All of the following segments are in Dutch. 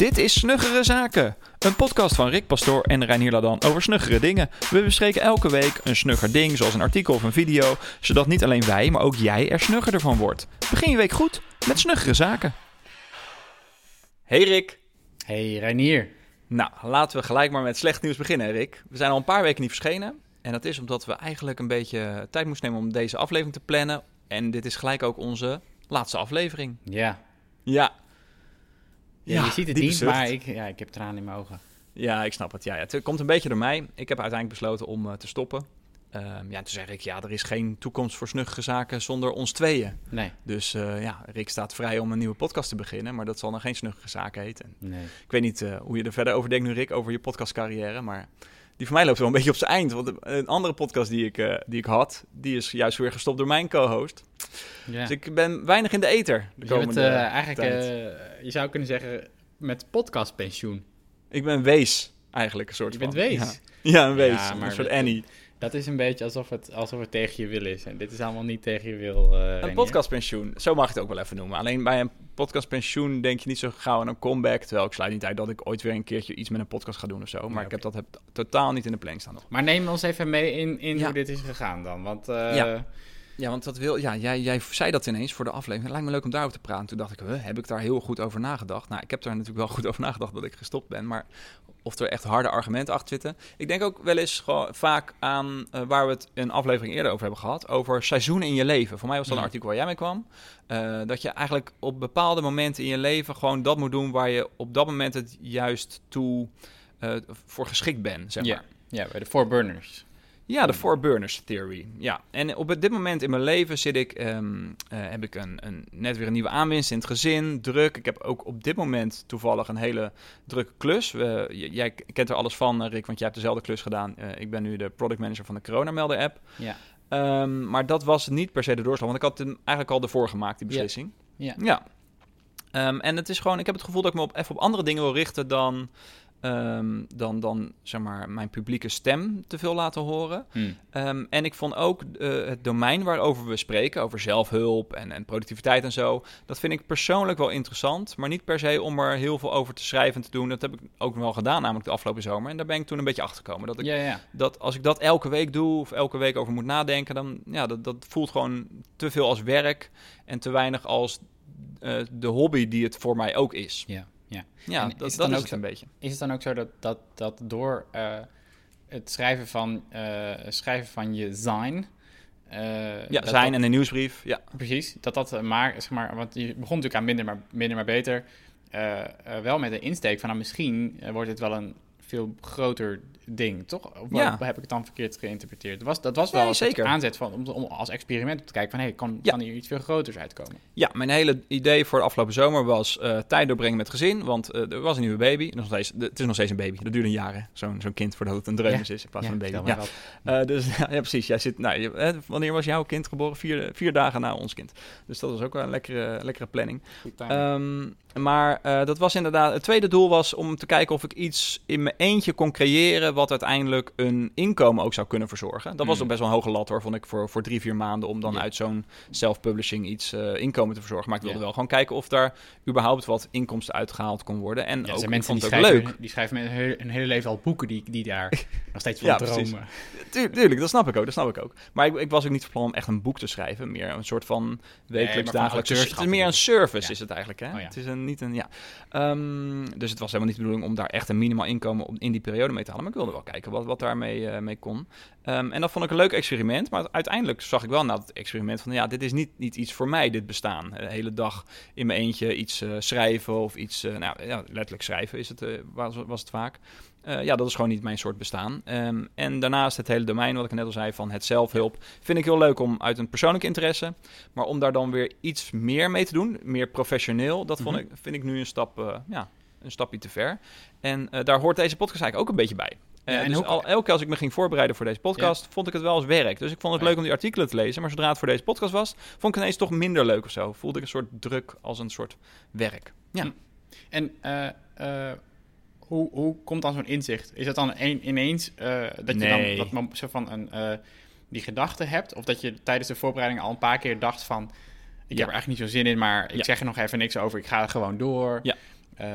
Dit is Snuggere Zaken, een podcast van Rick Pastoor en Reinier Ladan over snuggere dingen. We bespreken elke week een snugger ding, zoals een artikel of een video, zodat niet alleen wij, maar ook jij er snuggerder van wordt. Begin je week goed met Snuggere Zaken. Hey Rick. Hey Reinier. Nou, laten we gelijk maar met slecht nieuws beginnen, Rick. We zijn al een paar weken niet verschenen. En dat is omdat we eigenlijk een beetje tijd moesten nemen om deze aflevering te plannen. En dit is gelijk ook onze laatste aflevering. Ja. Ja. Ja, je ziet het niet, zucht. maar ik, ja, ik heb tranen in mijn ogen. Ja, ik snap het. Ja, ja, het komt een beetje door mij. Ik heb uiteindelijk besloten om eh, te stoppen. Ehm, ja, toen zeg ik, ja, er is geen toekomst voor snuggere zaken zonder ons tweeën. Nee, Dus eh, ja, Rick staat vrij om een nieuwe podcast te beginnen, maar dat zal nog geen snuggere zaken heten. nee. Ik weet niet eh, hoe je er verder over denkt nu, Rick, over je podcastcarrière, maar die van mij loopt wel een beetje op zijn eind. Want een andere podcast die ik, eh, die ik had, die is juist weer gestopt door mijn co-host. Ja. Dus ik ben weinig in de ether de Dus je bent komende eh, eigenlijk, eh, je zou kunnen zeggen, met podcastpensioen. Ik ben wees, eigenlijk, een soort Je van. bent wees. Ja, ja een wees, Ja, maar een soort Annie. Dat is een beetje alsof het, alsof het tegen je wil is. En dit is allemaal niet tegen je wil, eh Een podcastpensioen, zo mag je het ook wel even noemen. Alleen bij een podcastpensioen denk je niet zo gauw aan een comeback. Terwijl ik sluit niet uit dat ik ooit weer een keertje iets met een podcast ga doen of zo. Maar Ja, ik heb dat heb totaal niet in de planning staan nog. Maar neem ons even mee in, in Ja. hoe dit is gegaan dan. Want eh, Ja. Ja, want dat wil, ja, jij, jij zei dat ineens voor de aflevering. Het lijkt me leuk om daarover te praten. Toen dacht ik, huh, heb ik daar heel goed over nagedacht? Nou, ik heb daar natuurlijk wel goed over nagedacht dat ik gestopt ben. Maar of er echt harde argumenten achter zitten. Ik denk ook wel eens gewoon vaak aan eh, waar we het een aflevering eerder over hebben gehad. Over seizoenen in je leven. Voor mij was dat een Ja. artikel waar jij mee kwam. Eh, dat je eigenlijk op bepaalde momenten in je leven gewoon dat moet doen waar je op dat moment het juist toe eh, voor geschikt bent, zeg Ja. maar. ja, bij de Four Burners. Ja, de Four Burners Theory. Ja, en op dit moment in mijn leven zit ik, ehm, eh, heb ik een, een, net weer een nieuwe aanwinst in het gezin, druk. Ik heb ook op dit moment toevallig een hele drukke klus. We, jij kent er alles van, eh, Rick, want jij hebt dezelfde klus gedaan. Eh, ik ben nu de product manager van de Coronamelder-app. Ja. Ehm, maar dat was niet per se de doorslag, want ik had hem eigenlijk al ervoor gemaakt, die beslissing. Ja. Ja. Ehm, en het is gewoon, ik heb het gevoel dat ik me op, even op andere dingen wil richten dan, ehm, dan, dan zeg maar, mijn publieke stem te veel laten horen. Hm. Ehm, en ik vond ook eh, het domein waarover we spreken, over zelfhulp en, en productiviteit en zo, dat vind ik persoonlijk wel interessant, maar niet per se om er heel veel over te schrijven en te doen. Dat heb ik ook wel gedaan, namelijk de afgelopen zomer. En daar ben ik toen een beetje achter gekomen. Dat, ik, Ja, ja. dat als ik dat elke week doe of elke week over moet nadenken, dan ja, dat, dat voelt gewoon te veel als werk en te weinig als eh, de hobby die het voor mij ook is. ja, ja. Ja, En dat, is dat het dan is ook het zo- een beetje. Is het dan ook zo dat, dat, dat door eh, het schrijven van, eh, schrijven van je zijn... eh, Ja, zijn en een nieuwsbrief. Ja, Precies, dat dat maar, zeg maar, want je begon natuurlijk aan minder maar, minder maar beter. wel met een insteek van, nou, misschien wordt dit wel een veel groter ding, toch? Of Ja. heb ik het dan verkeerd geïnterpreteerd? Dat was, dat was Nee, wel een soort zeker. aanzet van, om, om als experiment te kijken van, hey, kan, Ja. kan hier iets veel groters uitkomen? Ja, mijn hele idee voor de afgelopen zomer was eh, tijd doorbrengen met gezin. Want eh, er was een nieuwe baby. Nog steeds, het is nog steeds een baby. Dat duurt een jaar, hè. Zo'n zo'n kind voordat het een dreumes is in plaats van een baby. Ja. Eh, dus ja, precies. Jij zit, nou, je- wanneer was jouw kind geboren? Vier, vier dagen na ons kind. Dus dat was ook wel een lekkere, lekkere planning. Ehm, maar dat was inderdaad. Het tweede doel was om te kijken of ik iets in mijn eentje kon creëren. Wat uiteindelijk een inkomen ook zou kunnen verzorgen. Dat was ook best wel een hoge lat hoor, vond ik voor, voor drie, vier maanden. om dan uit zo'n self-publishing iets eh, inkomen te verzorgen. Maar ik wilde wel gewoon kijken of daar überhaupt wat inkomsten uitgehaald kon worden. En ja, ook, zijn mensen die het schrijven, leuk. die schrijven met een hele, een hele leven al boeken die, die daar nog steeds van Ja, dromen. tuurlijk, dat snap ik ook. Dat snap ik ook. Maar ik, ik was ook niet van plan om echt een boek te schrijven. Meer een soort van wekelijks van dagelijks. Het auteurschap is meer een service, Ja. is het eigenlijk. Hè? Oh ja. Het is een, niet een. Ja. Ehm, dus het was helemaal niet de bedoeling om daar echt een minimaal inkomen op, in die periode mee te halen. Maar ik wilde wel kijken wat, wat daarmee eh, mee kon. Ehm, en dat vond ik een leuk experiment. Maar uiteindelijk zag ik wel na het experiment van ja, dit is niet, niet iets voor mij, dit bestaan. De hele dag in mijn eentje iets eh, schrijven of iets. eh, nou ja, letterlijk schrijven is het, eh, was, was het vaak. Eh, ja, dat is gewoon niet mijn soort bestaan. Ehm, en daarnaast het hele domein, wat ik net al zei, van het zelfhulp, vind ik heel leuk om uit een persoonlijke interesse. Maar om daar dan weer iets meer mee te doen, meer professioneel, dat vond Mhm. ik, vind ik nu een stap, eh, ja, een stapje te ver. En eh, daar hoort deze podcast eigenlijk ook een beetje bij. Eh, Ja, en dus al, elke keer als ik me ging voorbereiden voor deze podcast, vond ik het wel als werk. Dus ik vond het leuk om die artikelen te lezen. Maar zodra het voor deze podcast was, vond ik het ineens toch minder leuk of zo. Voelde ik een soort druk als een soort werk. Ja. Hm. En eh, eh, hoe, hoe komt dan zo'n inzicht? Is dat dan een, ineens dat je dan dat zo van een, die gedachte hebt? Of dat je tijdens de voorbereiding al een paar keer dacht van... ik Ja. heb er eigenlijk niet zo zin in, maar ik zeg er nog even niks over. Ik ga er gewoon door. Ja. Uh,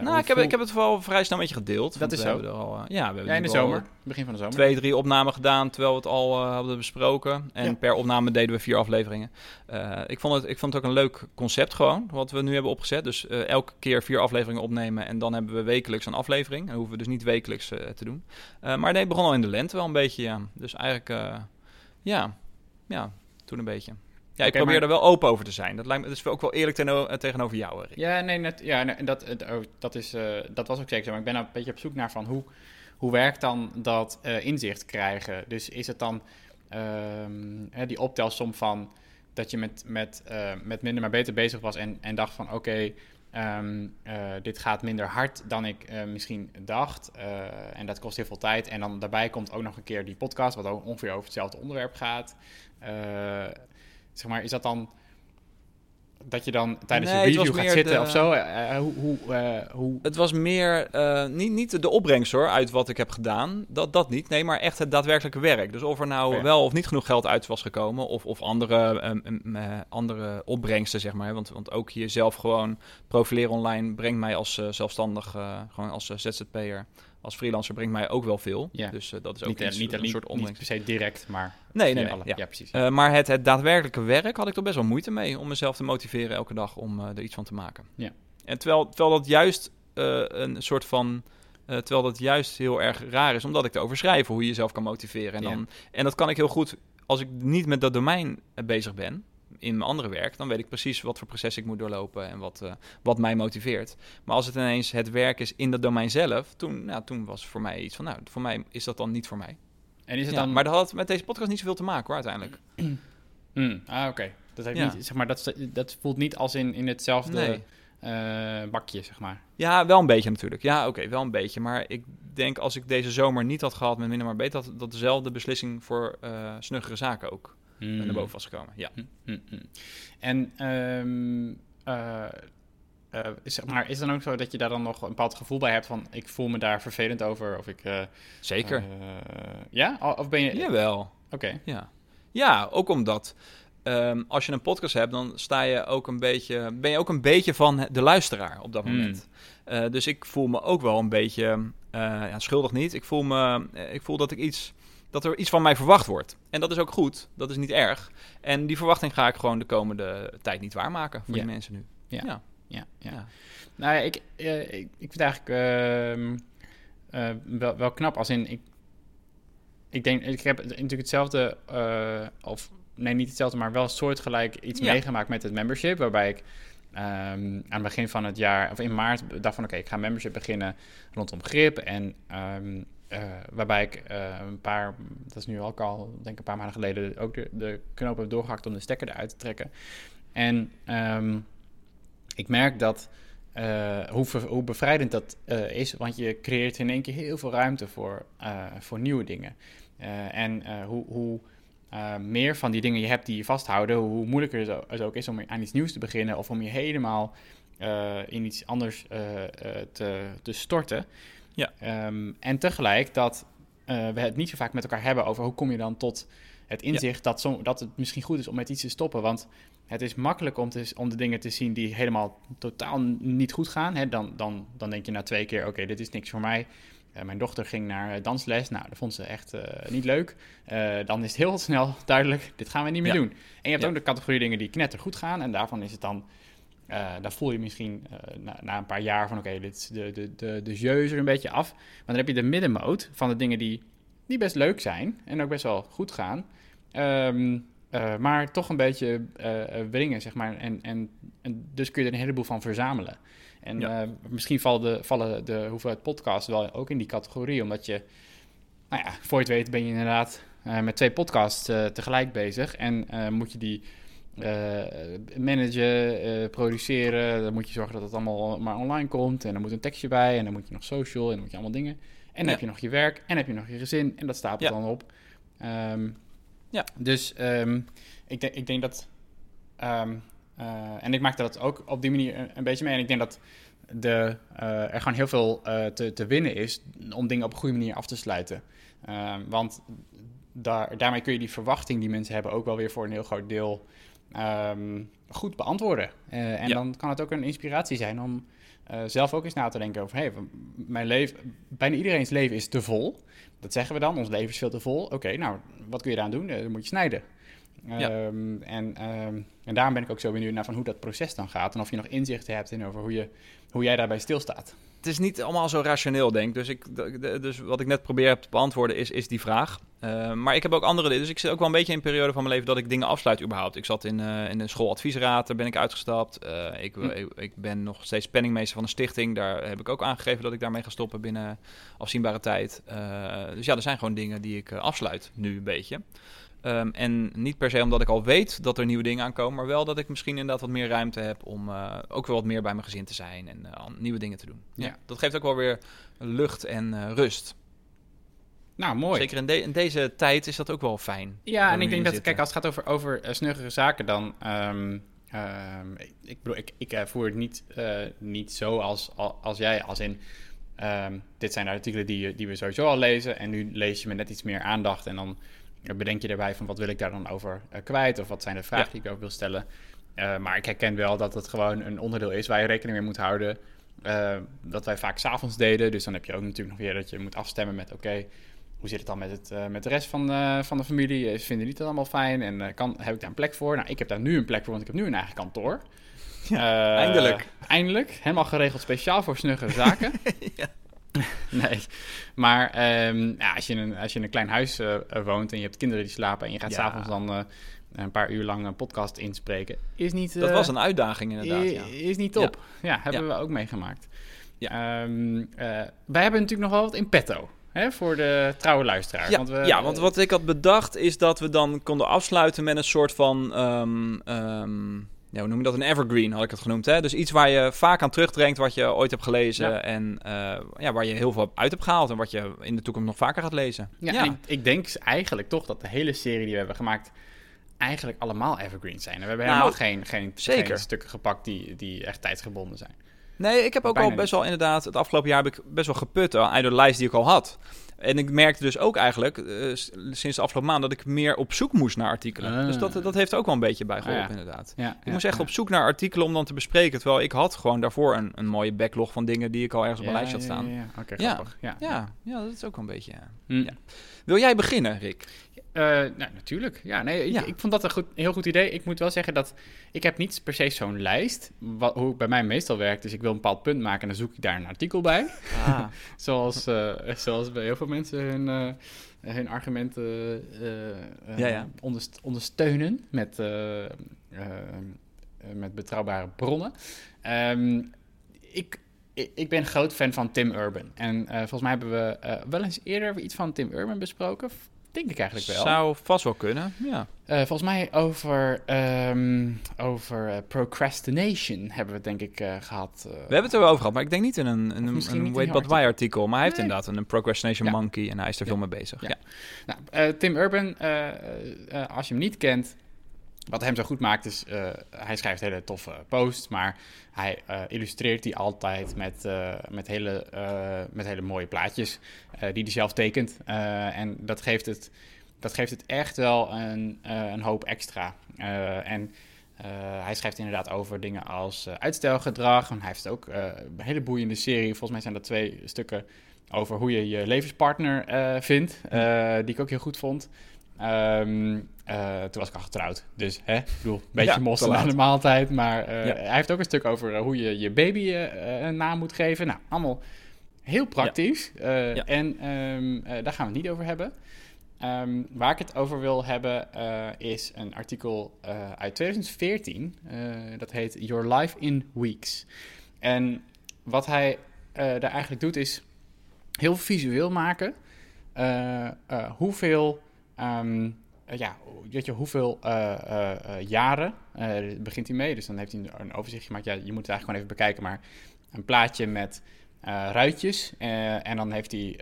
nou, ik heb, ik heb het vooral vrij snel met je gedeeld. Dat is zo. Al, uh, ja, we hebben ja, in de zomer. Begin van de zomer. Twee, drie opnamen gedaan, terwijl we het al uh, hadden besproken. En Ja. per opname deden we vier afleveringen. Ik, vond het, ik vond het ook een leuk concept gewoon, wat we nu hebben opgezet. Dus elke keer vier afleveringen opnemen en dan hebben we wekelijks een aflevering. En hoeven we dus niet wekelijks te doen. Maar nee, begon al in de lente wel een beetje, ja. Dus eigenlijk, ja, ja, toen een beetje. Ja, ik probeer maar- er wel open over te zijn. Dat, lijkt me, dat is ook wel eerlijk eh, tegenover jou. Ja, nee, net, ja dat, oh, dat, is, eh, dat was ook zeker zo. Maar ik ben nou een beetje op zoek naar van hoe, hoe werkt dan dat eh, inzicht krijgen? Dus is het dan ehm, hè, die optelsom van dat je met, met, met minder maar beter bezig was en, en dacht van oké, ehm, eh, dit gaat minder hard dan ik misschien dacht. en dat kost heel veel tijd. En dan daarbij komt ook nog een keer die podcast, wat ook ongeveer over hetzelfde onderwerp gaat. Zeg maar, is dat dan dat je dan tijdens Nee, was review gaat zitten de- of zo? Eh, eh, hoe, hoe, eh, hoe... Het was meer, niet, niet de opbrengst hoor, uit wat ik heb gedaan. Dat, dat niet. Nee, maar echt het daadwerkelijke werk. Dus of er nou wel of niet genoeg geld uit was gekomen. Of, of andere, ehm, ehm, eh, andere opbrengsten, zeg maar. Want, want ook jezelf gewoon profileren online brengt mij als zelfstandig, gewoon als ZZP'er, als freelancer brengt mij ook wel veel. Ja. Dus eh, dat is ook niet, iets, niet, een niet, soort niet opbrengst. per se direct, maar Nee, nee, nee. ja. ja, precies. Eh, maar het, het daadwerkelijke werk had ik er best wel moeite mee om mezelf te motiveren elke dag om eh, er iets van te maken. Ja. En terwijl, terwijl dat juist eh, een soort van. eh, terwijl dat juist heel erg raar is, omdat ik erover schrijf hoe je jezelf kan motiveren. En, Ja. dan, en dat kan ik heel goed als ik niet met dat domein eh, bezig ben. In mijn andere werk, dan weet ik precies wat voor proces ik moet doorlopen en wat, eh, wat mij motiveert. Maar als het ineens het werk is in dat domein zelf, toen, nou, toen was voor mij iets van, nou, voor mij is dat dan niet voor mij. En is het Ja, dan... Maar dat had met deze podcast niet zoveel te maken hoor, uiteindelijk. Hmm, ah, oké. Dat, heeft Ja. niet, zeg maar, dat, dat voelt niet als in, in hetzelfde Nee. eh, bakje, zeg maar. Ja, wel een beetje natuurlijk. Ja, oké, wel een beetje. Maar ik denk als ik deze zomer niet had gehad met minder maar beter, dat, dat dezelfde beslissing voor eh snuggere zaken ook Hmm. naar boven was gekomen. Ja. Hmm, hmm, hmm. En eh, eh, zeg maar, is het dan ook zo dat je daar dan nog een bepaald gevoel bij hebt van ik voel me daar vervelend over of ik... eh, Zeker. eh, ja? Of ben je... Jawel. Oké. Ja. ja, ook omdat ehm, als je een podcast hebt, dan sta je ook een beetje, ben je ook een beetje van de luisteraar op dat moment. Eh, dus ik voel me ook wel een beetje ja, schuldig niet. Ik voel, me, ik voel dat ik iets, dat er iets van mij verwacht wordt. En dat is ook goed. Dat is niet erg. En die verwachting ga ik gewoon de komende tijd niet waarmaken voor Ja. die mensen nu. Ja. Ja. Ja, ja. Ja. Nou ja, ik, eh, ik, ik vind eigenlijk eh, wel, wel knap. Als in, ik, ik denk, ik heb natuurlijk hetzelfde, eh, of nee, niet hetzelfde, maar wel soortgelijk iets Ja. meegemaakt met het membership. Waarbij ik ehm, aan het begin van het jaar, of in maart, dacht van oké, ik ga membership beginnen rondom grip. En ehm, eh, waarbij ik eh, een paar, dat is nu ook al, denk een paar maanden geleden, ook de, de knoop heb doorgehakt om de stekker eruit te trekken. En ehm, ik merk dat eh, hoe, hoe bevrijdend dat eh, is, want je creëert in één keer heel veel ruimte voor, eh, voor nieuwe dingen. Eh, en eh, hoe, hoe eh, meer van die dingen je hebt die je vasthouden, hoe moeilijker het ook is om aan iets nieuws te beginnen of om je helemaal eh, in iets anders eh, eh, te, te storten. Ja. Ehm, en tegelijk dat eh, we het niet zo vaak met elkaar hebben over hoe kom je dan tot het inzicht dat, dat het misschien goed is om met iets te stoppen. Want het is makkelijk om, te, om de dingen te zien die helemaal totaal niet goed gaan. Hè? Dan, dan, dan denk je na twee keer, oké, dit is niks voor mij. Eh, mijn dochter ging naar eh, dansles. Nou, dat vond ze echt niet leuk. Dan is het heel snel duidelijk, dit gaan we niet meer Ja. doen. En je hebt Ja. ook de categorie dingen die knettergoed gaan. En daarvan is het dan... eh daar voel je misschien eh, na, na een paar jaar van... oké, dit is de, de, de, de jeu is er een beetje af. Maar dan heb je de middenmoot van de dingen die, die best leuk zijn... en ook best wel goed gaan... Ehm, eh, maar toch een beetje wringen, zeg maar. En, en, en dus kun je er een heleboel van verzamelen. En Ja. misschien vallen de, vallen de hoeveelheid podcasts wel ook in die categorie. Omdat je, nou ja, voor je het weet ben je inderdaad met twee podcasts tegelijk bezig. En moet je die eh, managen, eh, produceren. Dan moet je zorgen dat het allemaal maar online komt. En dan moet een tekstje bij. En dan moet je nog social. En dan moet je allemaal dingen. En dan Ja. heb je nog je werk. En heb je nog je gezin. En dat stapelt Ja. dan op. Ehm, Ja. Dus ehm, ik, denk, ik denk dat... ehm, eh, en ik maakte dat ook op die manier een, een beetje mee. En ik denk dat de, er gewoon heel veel te, te winnen is om dingen op een goede manier af te sluiten. Want daar, daarmee kun je die verwachting die mensen hebben ook wel weer voor een heel groot deel ehm, goed beantwoorden. Eh, en Ja. dan kan het ook een inspiratie zijn om eh, zelf ook eens na te denken over... Hey, mijn leven, bijna iedereen's leven is te vol. Dat zeggen we dan, ons leven is veel te vol. Oké, nou, wat kun je eraan doen? Eh, dan moet je snijden. Ja. Ehm, en, ehm, en daarom ben ik ook zo benieuwd naar van hoe dat proces dan gaat. En of je nog inzichten hebt in over hoe, je, hoe jij daarbij stilstaat. Het is niet allemaal zo rationeel, denk ik. Dus, ik, dus wat ik net probeer te beantwoorden is, is die vraag. Eh, maar ik heb ook andere dingen. Dus ik zit ook wel een beetje in een periode van mijn leven dat ik dingen afsluit überhaupt. Ik zat in, eh, in een schooladviesraad, daar ben ik uitgestapt. Eh, ik, Hm. ik, ik ben nog steeds penningmeester van een stichting. Daar heb ik ook aangegeven dat ik daarmee ga stoppen binnen afzienbare tijd. Dus ja, er zijn gewoon dingen die ik afsluit nu een beetje. Ehm, en niet per se omdat ik al weet dat er nieuwe dingen aankomen, maar wel dat ik misschien inderdaad wat meer ruimte heb om eh, ook wel wat meer bij mijn gezin te zijn en eh, nieuwe dingen te doen. Ja. Ja. dat geeft ook wel weer lucht en eh, rust. Nou, mooi. Zeker in, de- in deze tijd is dat ook wel fijn. Ja, en ik denk dat, kijk, als het gaat over, over snuggere zaken, dan. ehm, ehm, ik, bedoel, ik, ik voer het niet, niet zo als, al- als jij, als in. dit zijn de artikelen die, die we sowieso al lezen. En nu lees je met net iets meer aandacht. En dan bedenk je erbij van wat wil ik daar dan over eh, kwijt? Of wat zijn de vragen Ja. die ik over wil stellen? Eh, maar ik herken wel dat het gewoon een onderdeel is waar je rekening mee moet houden. Eh, dat wij vaak s'avonds deden. Dus dan heb je ook natuurlijk nog weer dat je moet afstemmen met: oké, hoe zit het dan met, het, met de rest van, de- van de familie? Vinden die het allemaal fijn? En kan, heb ik daar een plek voor? Nou, ik heb daar nu een plek voor, want ik heb nu een eigen kantoor. Eindelijk. Eindelijk. Helemaal geregeld speciaal voor snuggere zaken. Ja. Nee, maar ehm, ja, als, je in een, als je in een klein huis eh, eh, woont en je hebt kinderen die slapen en je gaat Ja. s'avonds dan eh, een paar uur lang een podcast inspreken, is niet... Dat was een uitdaging inderdaad. Ja. Is niet top. Ja, hebben Ja. we ook meegemaakt. Ehm, eh, wij hebben natuurlijk nog wel wat in petto. Hè, voor de trouwe luisteraar. Ja, want we, ja, want wat ik had bedacht is dat we dan konden afsluiten met een soort van. ehm, ehm, ja, hoe noem je dat? Een evergreen had ik het genoemd. Hè? Dus iets waar je vaak aan terugdenkt wat je ooit hebt gelezen. Ja. En eh, ja, waar je heel veel uit hebt gehaald. En wat je in de toekomst nog vaker gaat lezen. Ja, Ik, ik denk eigenlijk toch dat de hele serie die we hebben gemaakt eigenlijk allemaal evergreens zijn. En we hebben Nou, helemaal geen, geen, zeker. geen stukken gepakt die, die echt tijdsgebonden zijn. Nee, ik heb ook Bijna al best wel inderdaad, het afgelopen jaar heb ik best wel geput uit de lijst die ik al had. En ik merkte dus ook eigenlijk, eh, sinds de afgelopen maand, dat ik meer op zoek moest naar artikelen. Ah. Dus dat, dat heeft ook wel een beetje bij geholpen, Ah, ja. inderdaad. Ja, Ik moest echt op zoek naar artikelen om dan te bespreken. Terwijl ik had gewoon daarvoor een, een mooie backlog van dingen die ik al ergens op mijn lijst had staan. Ja, grappig. Ja. Ja, ja, dat is ook wel een beetje... ja. Ja. Wil jij beginnen, Rick? Eh, nou, natuurlijk. Ja, nee, ik, Ja. ik vond dat een, goed, een heel goed idee. Ik moet wel zeggen dat ik heb niet per se zo'n lijst. Wat, hoe het bij mij meestal werkt, dus ik wil een bepaald punt maken en dan zoek ik daar een artikel bij. Ah, Zoals, eh, zoals bij heel veel mensen hun, eh, hun argumenten Ja, ja. onderst- ondersteunen met, met betrouwbare bronnen. Ehm, ik, ik, ben een groot fan van Tim Urban. En volgens mij hebben we wel eens eerder iets van Tim Urban besproken. Denk ik eigenlijk wel. zou vast wel kunnen, ja. Eh, volgens mij over, ehm, over eh, procrastination hebben we het denk ik eh, gehad. eh. We hebben het er wel over gehad, maar ik denk niet in een, in een, een Wait But Why artikel. Maar hij heeft inderdaad een Procrastination Ja. Monkey en hij is er Ja. veel mee bezig. Ja. Ja. Nou, Tim Urban, als je hem niet kent, wat hem zo goed maakt is, eh, hij schrijft hele toffe posts, maar hij eh, illustreert die altijd met, eh, met, hele, met hele mooie plaatjes die hij zelf tekent. En dat geeft, het, dat geeft het echt wel een, een hoop extra. En hij schrijft inderdaad over dingen als uitstelgedrag. En hij heeft ook een hele boeiende serie. Volgens mij zijn dat twee stukken over hoe je je levenspartner vindt. die ik ook heel goed vond. Ehm, eh, toen was ik al getrouwd. Dus hè, ik bedoel, een beetje Ja, mossen te na laat. de maaltijd. Maar eh, Ja. hij heeft ook een stuk over eh, hoe je je baby een naam moet geven. Nou, allemaal heel praktisch. Ja. En ehm, eh, daar gaan we het niet over hebben. Ehm, waar ik het over wil hebben is een artikel uit 2014. Eh, dat heet Your Life in Weeks. En wat hij daar eigenlijk doet is heel visueel maken. hoeveel, ehm, eh, ja, weet je, hoeveel eh, eh, jaren begint hij mee. Dus dan heeft hij een, overzicht gemaakt. Ja, je moet het eigenlijk gewoon even bekijken. Maar een plaatje met ruitjes. en dan heeft hij,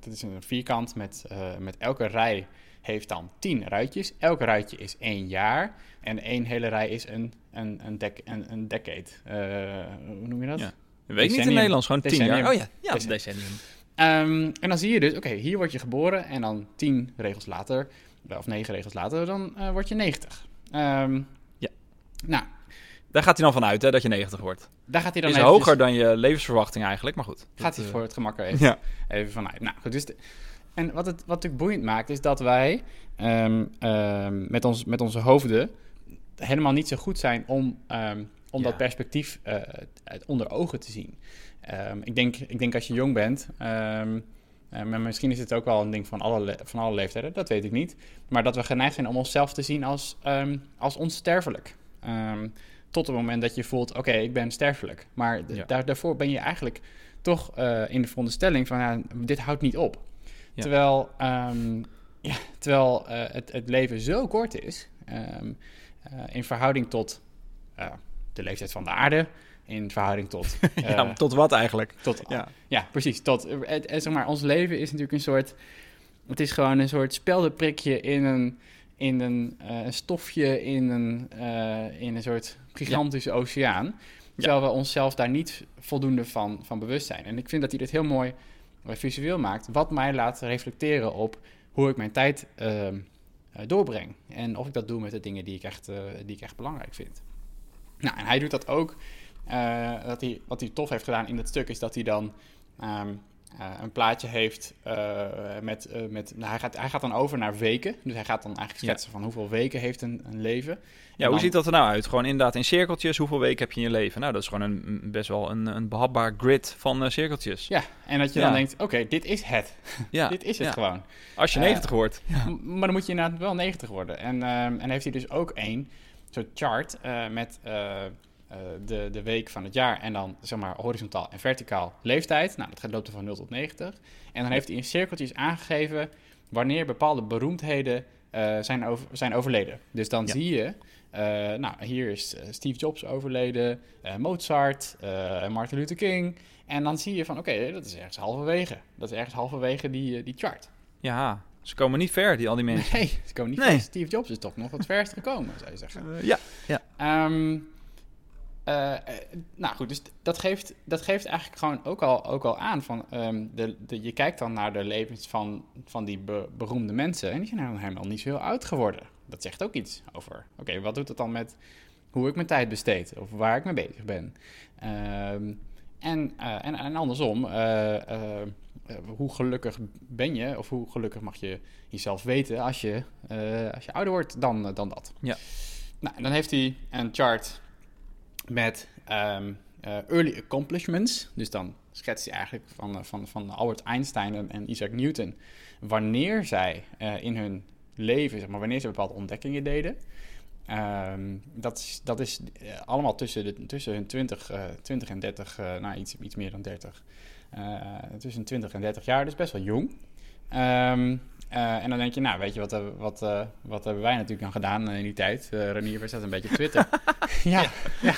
dat is een vierkant met, met elke rij heeft dan tien ruitjes. Elke ruitje is één jaar. En één hele rij is een, een, een, dec, een, een decade. Hoe noem je dat? Ja. Weet ik niet in Nederlands, gewoon tien Decennium. jaar. Oh ja, ja Decennium. decennium. Ehm, en dan zie je dus, oké, hier word je geboren en dan tien regels later, of negen regels later, dan eh, word je 90. Ehm, Ja. Nou, Daar gaat hij dan vanuit, hè, dat je 90 wordt. daar gaat hij dan is eventjes- hoger dan je levensverwachting eigenlijk, maar goed. Gaat hij eh, voor het gemak er even, Ja. even vanuit. Nou, goed, dus de- en wat het wat natuurlijk boeiend maakt, is dat wij ehm, met, ons, met onze hoofden helemaal niet zo goed zijn om, om Ja. dat perspectief het onder ogen te zien. Ehm, ik, denk, ik denk als je jong bent, ehm, eh, maar misschien is het ook wel een ding van alle, le- van alle leeftijden, dat weet ik niet. Maar dat we geneigd zijn om onszelf te zien als, ehm, als onsterfelijk. Tot het moment dat je voelt, oké, ik ben sterfelijk. Maar Ja. daar, daarvoor ben je eigenlijk toch eh, in de veronderstelling van, ja, dit houdt niet op. Ja. Terwijl, ja, terwijl eh, het, het leven zo kort is, in verhouding tot de leeftijd van de aarde, in verhouding tot... ja, eh, maar tot wat eigenlijk? tot, Ja. ja. precies. Tot, eh, het, het- zeg maar, ons leven is natuurlijk een soort... Het is gewoon een soort speldenprikje in een, in een eh, stofje in een, eh, in een soort gigantische oceaan. Terwijl we onszelf daar niet voldoende van, van bewust zijn. En ik vind dat hij dit heel mooi eh, visueel maakt. Wat mij laat reflecteren op hoe ik mijn tijd ehm, eh, doorbreng. En of ik dat doe met de dingen die ik echt, eh, die ik echt belangrijk vind. Nou, en hij doet dat ook. Eh, dat hij, wat hij tof heeft gedaan in dat stuk is dat hij dan ehm, eh, een plaatje heeft eh, met... eh, met nou, hij, gaat, hij gaat dan over naar weken. Dus hij gaat dan eigenlijk Ja. schetsen van hoeveel weken heeft een, een leven. Ja, hoe ziet dat er nou uit? Gewoon inderdaad in cirkeltjes. Hoeveel weken heb je in je leven? Nou, dat is gewoon een, best wel een, een behapbaar grid van eh, cirkeltjes. Ja, en dat je Ja. dan denkt, oké, dit is het. Ja, dit is het gewoon. Als je Eh, 90 wordt. Maar dan moet je inderdaad wel 90 worden. En, ehm, en heeft hij dus ook één soort chart eh, met eh, eh, de, de week van het jaar en dan zeg maar horizontaal en verticaal leeftijd. Nou, dat gaat loopt er van 0 tot 90. En dan heeft hij in cirkeltjes aangegeven wanneer bepaalde beroemdheden eh, zijn, over, zijn overleden. Dus dan Ja. zie je, eh, nou, hier is eh, Steve Jobs overleden, eh, Mozart, eh, Martin Luther King. En dan zie je van, oké, dat is ergens halverwege. Dat is ergens halverwege die, eh, die chart. Ja, ze komen niet ver, die, al die mensen. Nee, ze komen niet Nee. ver. Steve Jobs is toch nog het verst gekomen, zou je zeggen. Eh, ja. Ehm, eh, eh, nou goed, dus dat geeft, dat geeft eigenlijk gewoon ook al, ook al aan van... ehm, de, de, je kijkt dan naar de levens van, van die be- beroemde mensen... en die zijn nou helemaal niet zo heel oud geworden. Dat zegt ook iets over... oké, wat doet het dan met hoe ik mijn tijd besteed... of waar ik mee bezig ben? Ehm, en, eh, en, en andersom... hoe gelukkig ben je, of hoe gelukkig mag je jezelf weten als je, als je ouder wordt dan, dan dat. Ja. Nou, dan heeft hij een chart met ehm, eh, early accomplishments. Dus dan schetst hij eigenlijk van, eh, van, van Albert Einstein en, Isaac Newton wanneer zij eh, in hun leven, zeg maar, wanneer ze bepaalde ontdekkingen deden. Ehm, dat is, dat is allemaal tussen, de, tussen hun 20, eh 20 en 30, eh, nou iets, iets meer dan 30. Eh, tussen 20 en 30 jaar, dus best wel jong. Ehm, eh, en dan denk je, nou, weet je, wat, hebben- wat, eh, wat hebben wij natuurlijk aan gedaan eh, in die tijd? Eh Renier was dat een beetje op Twitter. ja,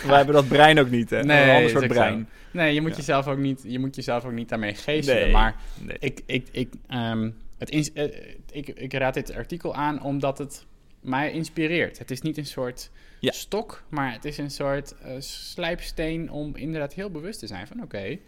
Wij hebben dat brein ook niet, hè? Nee, een ander soort brein. nee, je moet, Ja. jezelf ook niet, je moet jezelf ook niet daarmee geestelen. Nee. Maar Nee. ik, ik, ik, ehm, het eh, ik, ik raad dit artikel aan omdat het mij inspireert. Het is niet een soort Ja. stok, maar het is een soort eh, slijpsteen om inderdaad heel bewust te zijn van oké,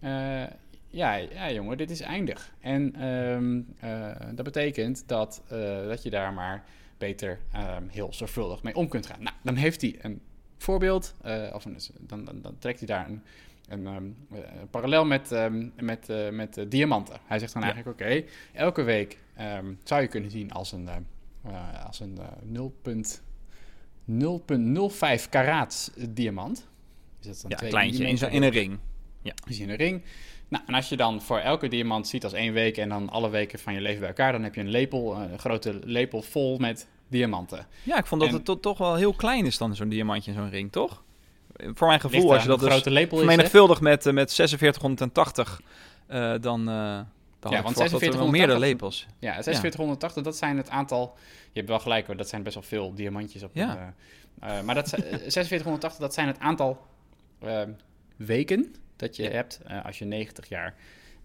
eh, ja, ja jongen, dit is eindig. En ehm, eh, dat betekent dat, eh, dat je daar maar beter ehm, heel zorgvuldig mee om kunt gaan. Nou, dan heeft hij een voorbeeld, eh, of een, dan, dan, dan trekt hij daar een, een ehm, eh, parallel met, met, met diamanten. Hij zegt dan Ja. eigenlijk, oké, elke week zou je kunnen zien als een, als een eh, 0,0,05 karaats diamant. Dus dat is dan Ja, kleintje, in, in een ring. dus in een ring. Nou, en als je dan voor elke diamant ziet als één week en dan alle weken van je leven bij elkaar, dan heb je een lepel, een grote lepel vol met diamanten. Ja, ik vond dat En- het to- toch wel heel klein is dan zo'n diamantje in zo'n ring, toch? Voor mijn gevoel, Ligt als je dat dus grote lepel is, vermenigvuldigt met, eh, met 4680, eh, dan, eh dan Ja, want verwacht dat er wel 4680 meerdere lepels. Ja, 4680, dat zijn het aantal. Je hebt wel gelijk hoor, dat zijn best wel veel diamantjes op. Ja. een, eh, eh, maar dat, zijn- eh, 4680, dat zijn het aantal eh, weken dat je Ja. hebt eh, als je 90 jaar.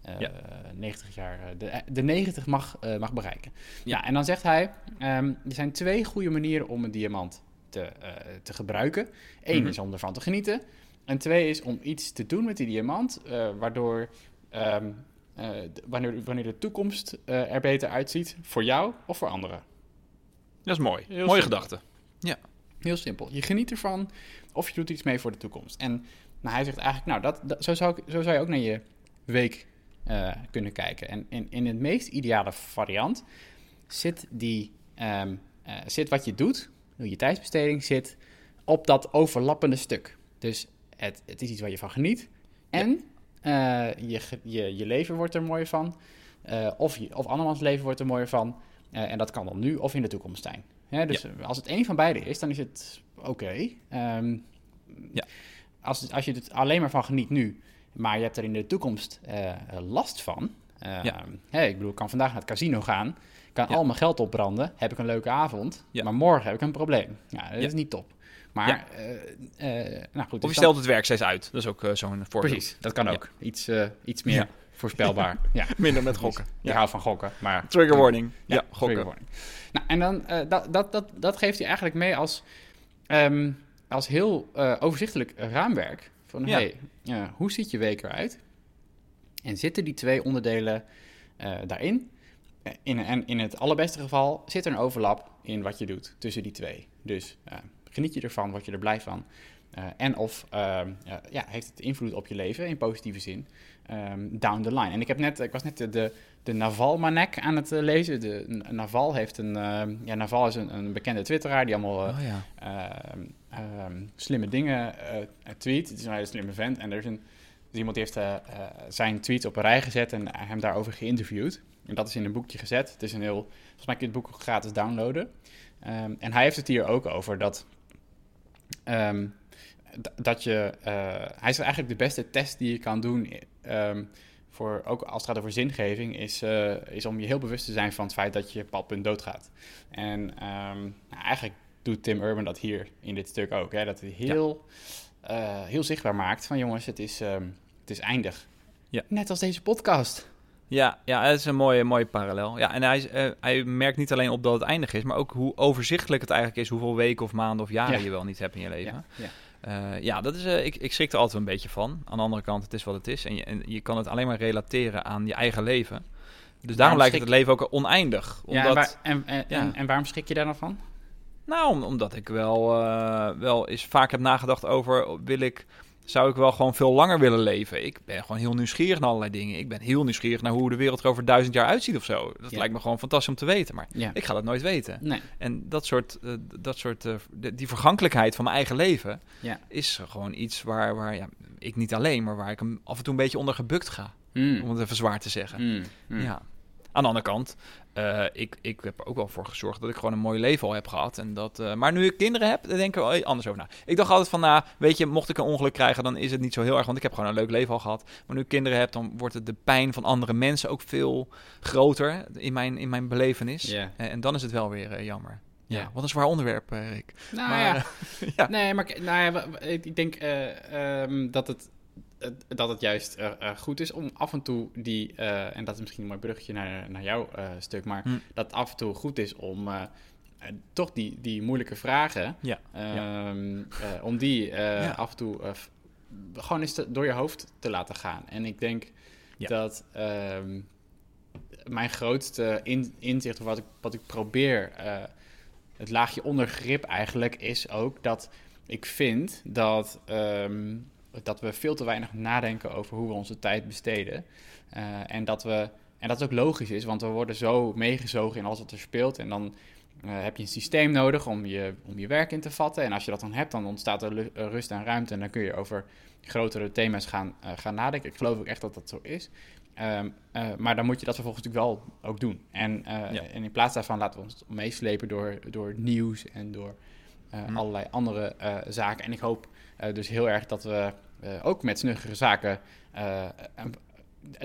eh, Ja. 90 jaar eh, de, de 90 mag, eh, mag bereiken. Ja. Ja, en dan zegt hij: ehm, er zijn twee goede manieren om een diamant te, eh, te gebruiken. Eén Mhm. is om ervan te genieten. En twee is om iets te doen met die diamant, eh, waardoor ehm, eh, wanneer, wanneer de toekomst eh, er beter uitziet voor jou of voor anderen. Dat is mooi. Heel Mooie simpel. gedachte. Ja. Heel simpel. Je geniet ervan of je doet iets mee voor de toekomst. En nou, hij zegt eigenlijk, nou, dat, dat- zo, zou ik, zo zou je ook naar je week eh, kunnen kijken. En in, in het meest ideale variant zit, die, ehm, eh, zit wat je doet, je tijdsbesteding zit op dat overlappende stuk. Dus het, het is iets waar je van geniet. En eh, je, je, je leven wordt er mooier van. Of, je, of andermans leven wordt er mooier van. En dat kan dan nu of in de toekomst zijn. Hè, dus als het één van beide is, dan is het oké. Ehm, Ja. Als, als je het alleen maar van geniet nu, maar je hebt er in de toekomst eh, last van. Eh, Ja. hè, ik bedoel, ik kan vandaag naar het casino gaan. Kan Ja. al mijn geld opbranden. Heb ik een leuke avond. Ja. Maar morgen heb ik een probleem. Ja, dat Ja. is niet top. Maar, Ja. eh, eh, nou goed. Of dus je dan- stelt het werk steeds uit. Dat is ook zo'n voorbeeld. Precies, dat kan Ja. ook. Iets, eh, iets meer Ja. voorspelbaar. ja. Minder met gokken. Ik hou van gokken, maar... Trigger warning. Ja, Ja, gokken. warning. Nou, en dan, eh, dat, dat, dat, dat geeft hij eigenlijk mee als, ehm, als heel eh, overzichtelijk raamwerk. Van, Ja. hey, hoe ziet je week eruit? En zitten die twee onderdelen eh, daarin? Eh, In, en in het allerbeste geval zit er een overlap in wat je doet tussen die twee. Dus geniet je ervan, word je er blij van. En of ehm, ja, ja, heeft het invloed op je leven in positieve zin ehm, down the line. En ik, heb net, ik was net de, de, de Naval-manek aan het lezen. De, Naval heeft een... ehm, ja, Naval is een, een bekende twitteraar die allemaal Oh ja. Ehm, slimme dingen eh, tweet. Het is een hele slimme vent. En er is, een, dus iemand die heeft eh, eh, zijn tweets op een rij gezet en hem daarover geïnterviewd. En dat is in een boekje gezet. Het is een heel... Volgens mij kun je het boek gratis downloaden. Ehm, en hij heeft het hier ook over dat... ehm, dat je... hij zegt eigenlijk de beste test die je kan doen... voor, ook als het gaat over zingeving... Is, is om je heel bewust te zijn van het feit dat je op een bepaald punt doodgaat. En nou, eigenlijk doet Tim Urban dat hier in dit stuk ook. Hè? Dat hij heel, eh, heel zichtbaar maakt van jongens, het is, ehm, het is eindig. Ja. Net als deze podcast. Ja, ja, dat is een mooie, mooie parallel. Ja, en hij, eh, hij merkt niet alleen op dat het eindig is, maar ook hoe overzichtelijk het eigenlijk is, hoeveel weken of maanden of jaren Ja. je wel niet hebt in je leven. Ja, ja. Eh, ja, dat is, ik, ik schrik er altijd een beetje van. Aan de andere kant, het is wat het is. En je, en je kan het alleen maar relateren aan je eigen leven. Dus daarom lijkt het, het leven ook oneindig. Ja, Omdat, en, waar- en, en, en waarom schrik je daar dan van? Nou, om- omdat ik wel, eh, wel eens vaak heb nagedacht over... Wil ik, zou ik wel gewoon veel langer willen leven? Ik ben gewoon heel nieuwsgierig naar allerlei dingen. Ik ben heel nieuwsgierig naar hoe de wereld er over duizend jaar uitziet of zo. Dat Ja. lijkt me gewoon fantastisch om te weten. Maar Ja. ik ga dat nooit weten. Nee. En dat soort, eh, dat soort eh, die vergankelijkheid van mijn eigen leven... Ja. is gewoon iets waar, waar ja, ik niet alleen... maar waar ik hem af en toe een beetje onder gebukt ga. Mm. Om het even zwaar te zeggen. Mm. Mm. Ja. Aan de andere kant, eh, ik, ik heb er ook wel voor gezorgd dat ik gewoon een mooi leven al heb gehad. En dat, eh, maar nu ik kinderen heb, dan denk ik er wel anders over na. Ik dacht altijd van, nou, weet je, mocht ik een ongeluk krijgen, dan is het niet zo heel erg. Want ik heb gewoon een leuk leven al gehad. Maar nu ik kinderen heb, dan wordt het de pijn van andere mensen ook veel groter in mijn, in mijn belevenis. Ja. En, en dan is het wel weer eh, jammer. Ja. Ja. wat een zwaar onderwerp, eh, Rick. Nou Maar, ja. eh, ja. Nee, maar nou ja, ik denk eh, ehm, dat, het, eh, dat het juist eh, eh, goed is om af en toe die, eh, en dat is misschien een mooi bruggetje naar, naar jouw stuk, maar Hm. dat het af en toe goed is om toch die, die moeilijke vragen, Ja, ehm, eh, om die Ja. af en toe gewoon eens te- door je hoofd te laten gaan. En ik denk dat ehm, mijn grootste in, inzicht, of wat ik, wat ik probeer, het laagje ondergrip eigenlijk, is ook dat ik vind dat, ehm, dat we veel te weinig nadenken over hoe we onze tijd besteden. Eh, en, dat we, en dat ook logisch is, want we worden zo meegezogen in alles wat er speelt. En dan eh, heb je een systeem nodig om je, om je werk in te vatten. En als je dat dan hebt, dan ontstaat er eh, rust en ruimte. En dan kun je over grotere thema's gaan, gaan nadenken. Ik geloof ook echt dat dat zo is. Ehm, eh, maar dan moet je dat vervolgens natuurlijk wel ook doen. En, Ja. en in plaats daarvan laten we ons meeslepen door, door nieuws en door Hm. allerlei andere zaken. En ik hoop dus heel erg dat we ook met snuggere zaken... eh,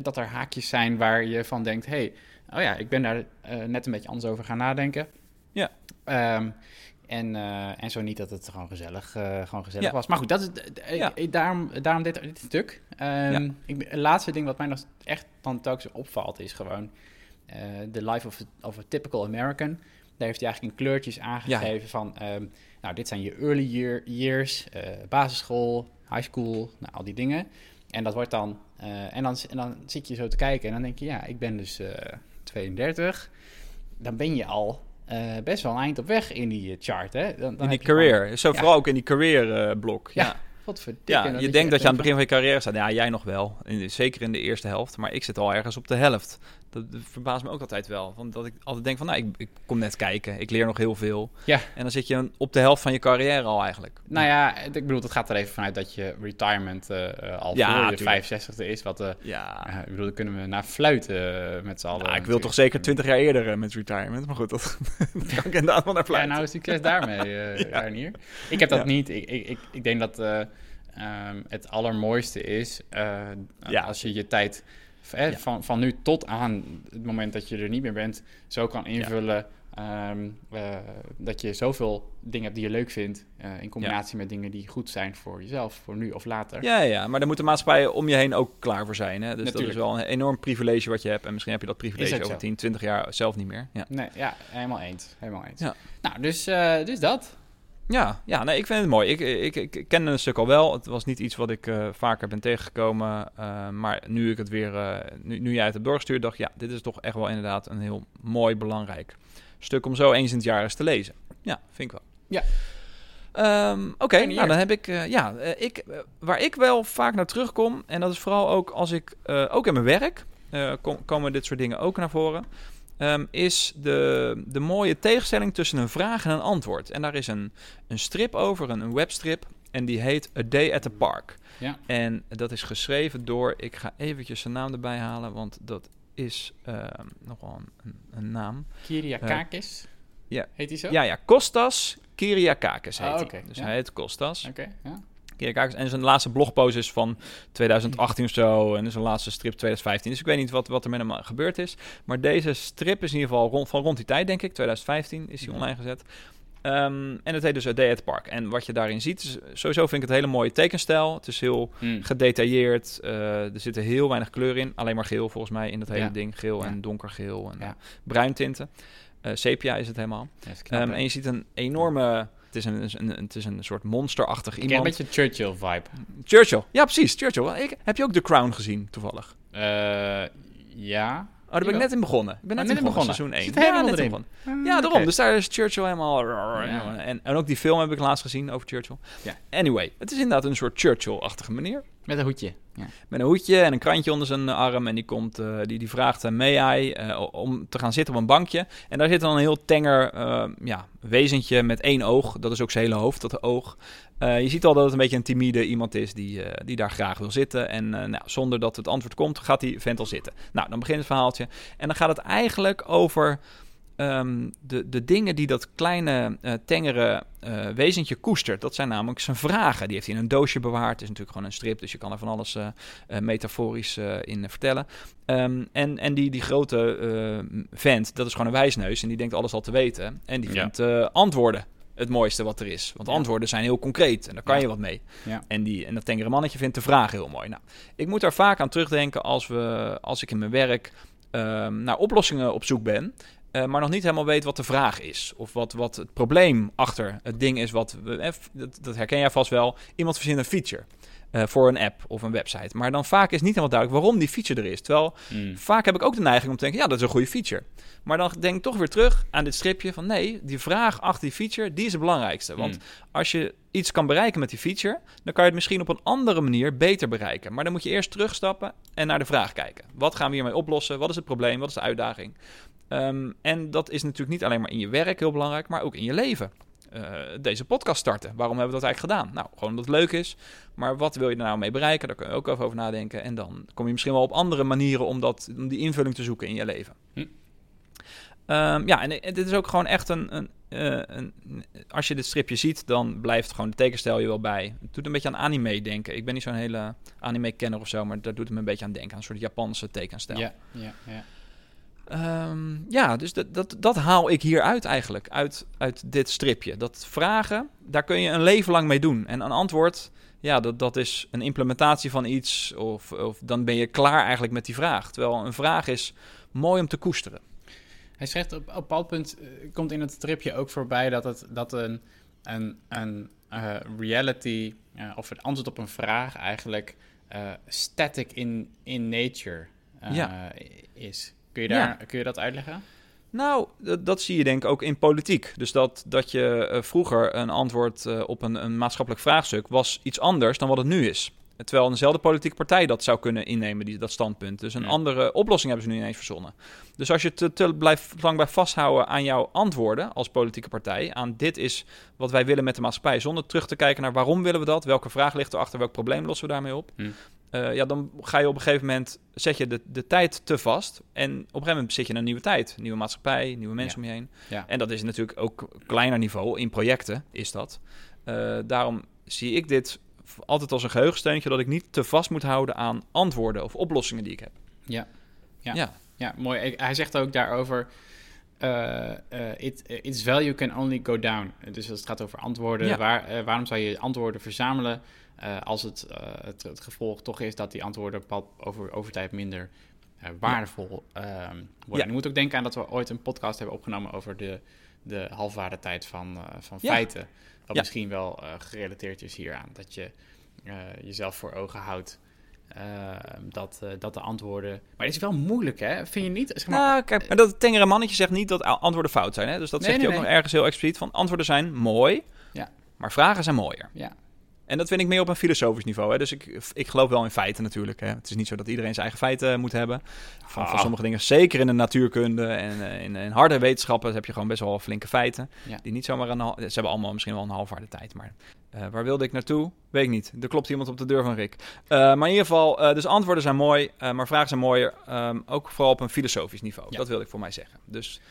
dat er haakjes zijn waar je van denkt... hey, oh ja, ik ben daar eh, net een beetje anders over gaan nadenken. Ja. Ehm, en, eh, en zo niet dat het gewoon gezellig, eh, gewoon gezellig Ja. was. Maar goed, dat is, eh, Ja. daarom, daarom dit, dit stuk. Ja. ik, ben- het laatste ding wat mij nog echt dan telkens opvalt... is gewoon eh The Life of a, of a Typical American. Daar heeft hij eigenlijk in kleurtjes aangegeven van... ehm, nou, dit zijn je early year, years, eh, basisschool, high school, nou, al die dingen. En dat wordt dan... eh, en, dan en dan zit je zo te kijken en dan denk je... ja, ik ben dus eh 32. Dan ben je al eh, best wel een eind op weg in die eh, chart, hè? Dan, dan in die career. Zo Ja. vooral ook in die career eh, blok. Ja, Ja, ja. je denkt dat je aan het begin van je carrière staat. Ja, jij nog wel. In- zeker in de eerste helft. Maar ik zit al ergens op de helft. Dat, verbaast me ook altijd wel. Want dat ik altijd denk van, nou, ik, ik kom net kijken. Ik leer nog heel veel. Ja. En dan zit je op de helft van je carrière al eigenlijk. Nou ja, ik bedoel, het gaat er even vanuit dat je retirement eh, eh, al Ja, voor je tuurlijk. 65e is. Wat, eh, Ja. ik bedoel, daar kunnen we naar fluiten met z'n allen. Nou, ik wil toch zeker 20 jaar eerder met retirement. Maar goed, dat kan ik inderdaad wel naar Ja, fluiten. nou, succes daarmee, eh Ja. Reinier. Ik heb dat Ja. niet. Ik, ik, ik, ik denk dat eh, ehm, het allermooiste is Ja. als je je tijd eh, Ja. van, van nu tot aan het moment dat je er niet meer bent, zo kan invullen. ehm, eh, dat je zoveel dingen hebt die je leuk vindt, eh, in combinatie met dingen die goed zijn voor jezelf, voor nu of later. Ja, ja, maar daar moet de maatschappij om je heen ook klaar voor zijn. Hè? Dus dat is wel een enorm privilege wat je hebt. En misschien heb je dat privilege over zo. 10, 20 jaar zelf niet meer. Ja, Nee, ja, helemaal eens. Helemaal eens. Nou, dus, eh, dus dat. Ja, ja nee, ik vind het mooi. Ik, ik, ik, ik kende een stuk al wel. Het was niet iets wat ik eh, vaker ben tegengekomen. eh, maar nu ik het weer, eh, nu, nu jij het hebt doorgestuurd, dacht ik, ja, dit is toch echt wel inderdaad een heel mooi, belangrijk stuk om zo eens in het jaar eens te lezen. Ja, vind ik wel. Ja. Ehm, Oké, nou dan heb ik, ja, ik, waar ik wel vaak naar terugkom, en dat is vooral ook als ik, ook in mijn werk, kom- komen dit soort dingen ook naar voren, ehm, is de, de mooie tegenstelling tussen een vraag en een antwoord. En daar is een, een strip over, een, een webstrip, en die heet A Day at the Park. Ja. En dat is geschreven door, ik ga eventjes zijn naam erbij halen, want dat is ehm, nogal een, een, naam. Kyriakakis. ja. Heet hij zo? Ja, ja, Kostas Kyriakakis heet Ah, hij. Dus ja. hij heet Kostas. Oké, ja. En zijn laatste blogpost is van 2018 of zo. En zijn laatste strip 2015. Dus ik weet niet wat, wat er met hem gebeurd is. Maar deze strip is in ieder geval rond, van rond die tijd, denk ik. 2015 is hij online gezet. Ehm, en het heet dus A Day at the Park. En wat je daarin ziet, is, sowieso vind ik het een hele mooie tekenstijl. Het is heel Mm. gedetailleerd. eh, er zitten heel weinig kleur in. Alleen maar geel volgens mij in dat hele Ja. ding. Geel Ja. en donkergeel en Ja. eh, bruintinten. Eh, sepia is het helemaal. Knap, Ehm, en je ziet een enorme... Het is een, een, het is een soort monsterachtig iemand. een beetje Churchill-vibe. Churchill. Ja, precies. Churchill. Ik, heb je ook The Crown gezien, toevallig? Eh, ja. Oh, daar ben ik net in begonnen. Ik ben net, Oh, in net in begonnen, seizoen 1. Zit er helemaal net in begonnen. Ja, daarom. Dus daar is Churchill helemaal... Ja. En, en ook die film heb ik laatst gezien over Churchill. Ja. Anyway, het is inderdaad een soort Churchill-achtige manier. Met een hoedje. Ja. Met een hoedje en een krantje onder zijn arm. En die, komt, eh, die, die vraagt may I eh, om te gaan zitten op een bankje. En daar zit dan een heel tenger eh, ja, wezentje met één oog. Dat is ook zijn hele hoofd, dat oog. Je ziet al dat het een beetje een timide iemand is die, die daar graag wil zitten. En nou, zonder dat het antwoord komt, gaat die vent al zitten. Nou, dan begint het verhaaltje. En dan gaat het eigenlijk over ehm, de, de dingen die dat kleine, eh, tengere eh, wezentje koestert. Dat zijn namelijk zijn vragen. Die heeft hij in een doosje bewaard. Het is natuurlijk gewoon een strip, dus je kan er van alles eh, metaforisch in vertellen. Ehm, en, en die, die grote vent, dat is gewoon een wijsneus. En die denkt alles al te weten. En die vindt antwoorden het mooiste wat er is. Want Ja. antwoorden zijn heel concreet en daar kan Ja. je wat mee. Ja. En, die, en dat tengere mannetje vindt de vraag heel mooi. Nou, ik moet daar vaak aan terugdenken als, we, als ik in mijn werk ehm, naar oplossingen op zoek ben. Eh, maar nog niet helemaal weet wat de vraag is. Of wat, wat het probleem achter het ding is. Wat we, eh, dat, dat herken jij vast wel. Iemand verzint een feature eh, voor een app of een website. Maar dan vaak is niet helemaal duidelijk waarom die feature er is. Terwijl Mm. vaak heb ik ook de neiging om te denken, ja, dat is een goede feature. Maar dan denk ik toch weer terug aan dit stripje van nee, die vraag achter die feature, die is het belangrijkste. Want Mm. als je iets kan bereiken met die feature, dan kan je het misschien op een andere manier beter bereiken. Maar dan moet je eerst terugstappen en naar de vraag kijken. Wat gaan we hiermee oplossen? Wat is het probleem? Wat is de uitdaging? Ehm, en dat is natuurlijk niet alleen maar in je werk heel belangrijk, maar ook in je leven. Eh, deze podcast starten. Waarom hebben we dat eigenlijk gedaan? Nou, gewoon omdat het leuk is. Maar wat wil je er nou mee bereiken? Daar kun je ook even over nadenken. En dan kom je misschien wel op andere manieren om, dat, om die invulling te zoeken in je leven. Hm. Ehm, ja, en, dit is ook gewoon echt een, een, eh, een... Als je dit stripje ziet, dan blijft gewoon de tekenstijl je wel bij. Het doet een beetje aan anime denken. Ik ben niet zo'n hele anime-kenner of zo, maar daar doet het me een beetje aan denken. Aan een soort Japanse tekenstijl. Ja, ja, ja. Ehm, ja, dus dat, dat, dat haal ik hier uit eigenlijk, uit, uit dit stripje. Dat vragen, daar kun je een leven lang mee doen. En een antwoord, ja, dat, dat is een implementatie van iets. Of, of dan ben je klaar eigenlijk met die vraag. Terwijl een vraag is mooi om te koesteren. Hij schrijft op een bepaald punt, eh, komt in het stripje ook voorbij dat, het, dat een, een, een eh, reality, eh, of het antwoord op een vraag eigenlijk static in, in nature Ja. is. Kun je, Ja. daar, kun je dat uitleggen? Nou, dat, dat zie je denk ik ook in politiek. Dus dat, dat je eh, vroeger een antwoord eh, op een, een maatschappelijk vraagstuk was iets anders dan wat het nu is. Terwijl eenzelfde politieke partij dat zou kunnen innemen, die, dat standpunt. Dus een Ja. andere oplossing hebben ze nu ineens verzonnen. Dus als je te, te blijft, lang blijft vasthouden aan jouw antwoorden als politieke partij, aan dit is wat wij willen met de maatschappij, zonder terug te kijken naar waarom willen we dat, welke vraag ligt erachter, welk probleem lossen we daarmee op. Hm. Eh, ja, dan ga je op een gegeven moment, zet je de, de tijd te vast. En op een gegeven moment zit je in een nieuwe tijd. Nieuwe maatschappij, nieuwe mensen om je heen. Ja. En dat is natuurlijk ook kleiner niveau, in projecten is dat. Eh, daarom zie ik dit altijd als een geheugensteuntje... dat ik niet te vast moet houden aan antwoorden of oplossingen die ik heb. Ja. Ja. Ja. Ja, mooi. Hij zegt ook daarover... eh, it, its value can only go down. Dus als het gaat over antwoorden, Ja. waar, waarom zou je antwoorden verzamelen eh, als het, eh, het, het gevolg toch is dat die antwoorden over, over tijd minder eh, waardevol ehm, worden. Ja. Je moet ook denken aan dat we ooit een podcast hebben opgenomen over de, de halfwaardetijd van, van Ja. feiten. Wat Ja. misschien wel gerelateerd is hieraan. Dat je jezelf voor ogen houdt. eh, dat, dat de antwoorden. Maar het is wel moeilijk, hè? Vind je niet? Zeg maar, Nou, kijk, maar dat tengere mannetje zegt niet dat antwoorden fout zijn. Hè? Dus dat Nee, zegt nee, hij ook nee. nog ergens heel expliciet. Van antwoorden zijn mooi, Ja. maar vragen zijn mooier. Ja. En dat vind ik meer op een filosofisch niveau. Hè? Dus ik, ik geloof wel in feiten natuurlijk. Hè? Het is niet zo dat iedereen zijn eigen feiten moet hebben. Van, van Ah. sommige dingen, zeker in de natuurkunde en eh, in, in harde wetenschappen, heb je gewoon best wel flinke feiten. Ja. Die niet zomaar een Ze hebben allemaal misschien wel een halfwaarde tijd. Maar eh, waar wilde ik naartoe? Weet ik niet. Er klopt iemand op de deur van Rick. Eh, maar in ieder geval, eh, dus antwoorden zijn mooi, eh, maar vragen zijn mooier. Ehm, ook vooral op een filosofisch niveau. Ja. Dat wil ik voor mij zeggen. Dus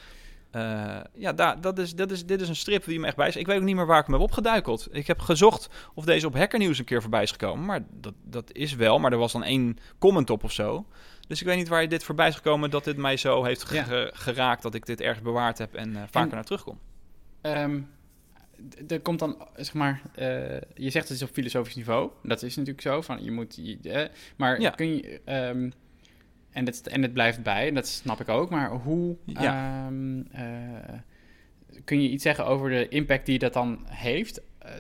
eh, ja, daar, dat is, dat is, dit is een strip die me echt bij is. Ik weet ook niet meer waar ik hem heb opgeduikeld. Ik heb gezocht of deze op Hacker News een keer voorbij is gekomen. Maar dat, dat is wel. Maar er was dan één comment op of zo. Dus ik weet niet waar dit voorbij is gekomen dat dit mij zo heeft ge- Ja. ge- geraakt. Dat ik dit ergens bewaard heb en eh, vaker En- naar terugkom. Ehm, d- er komt dan, zeg maar, eh, je zegt het is op filosofisch niveau. Dat is natuurlijk zo, van je moet, je, maar Ja. kun je, ehm, en, het, en het blijft bij, dat snap ik ook, maar hoe Ja. ehm, eh, kun je iets zeggen over de impact die dat dan heeft? Eh,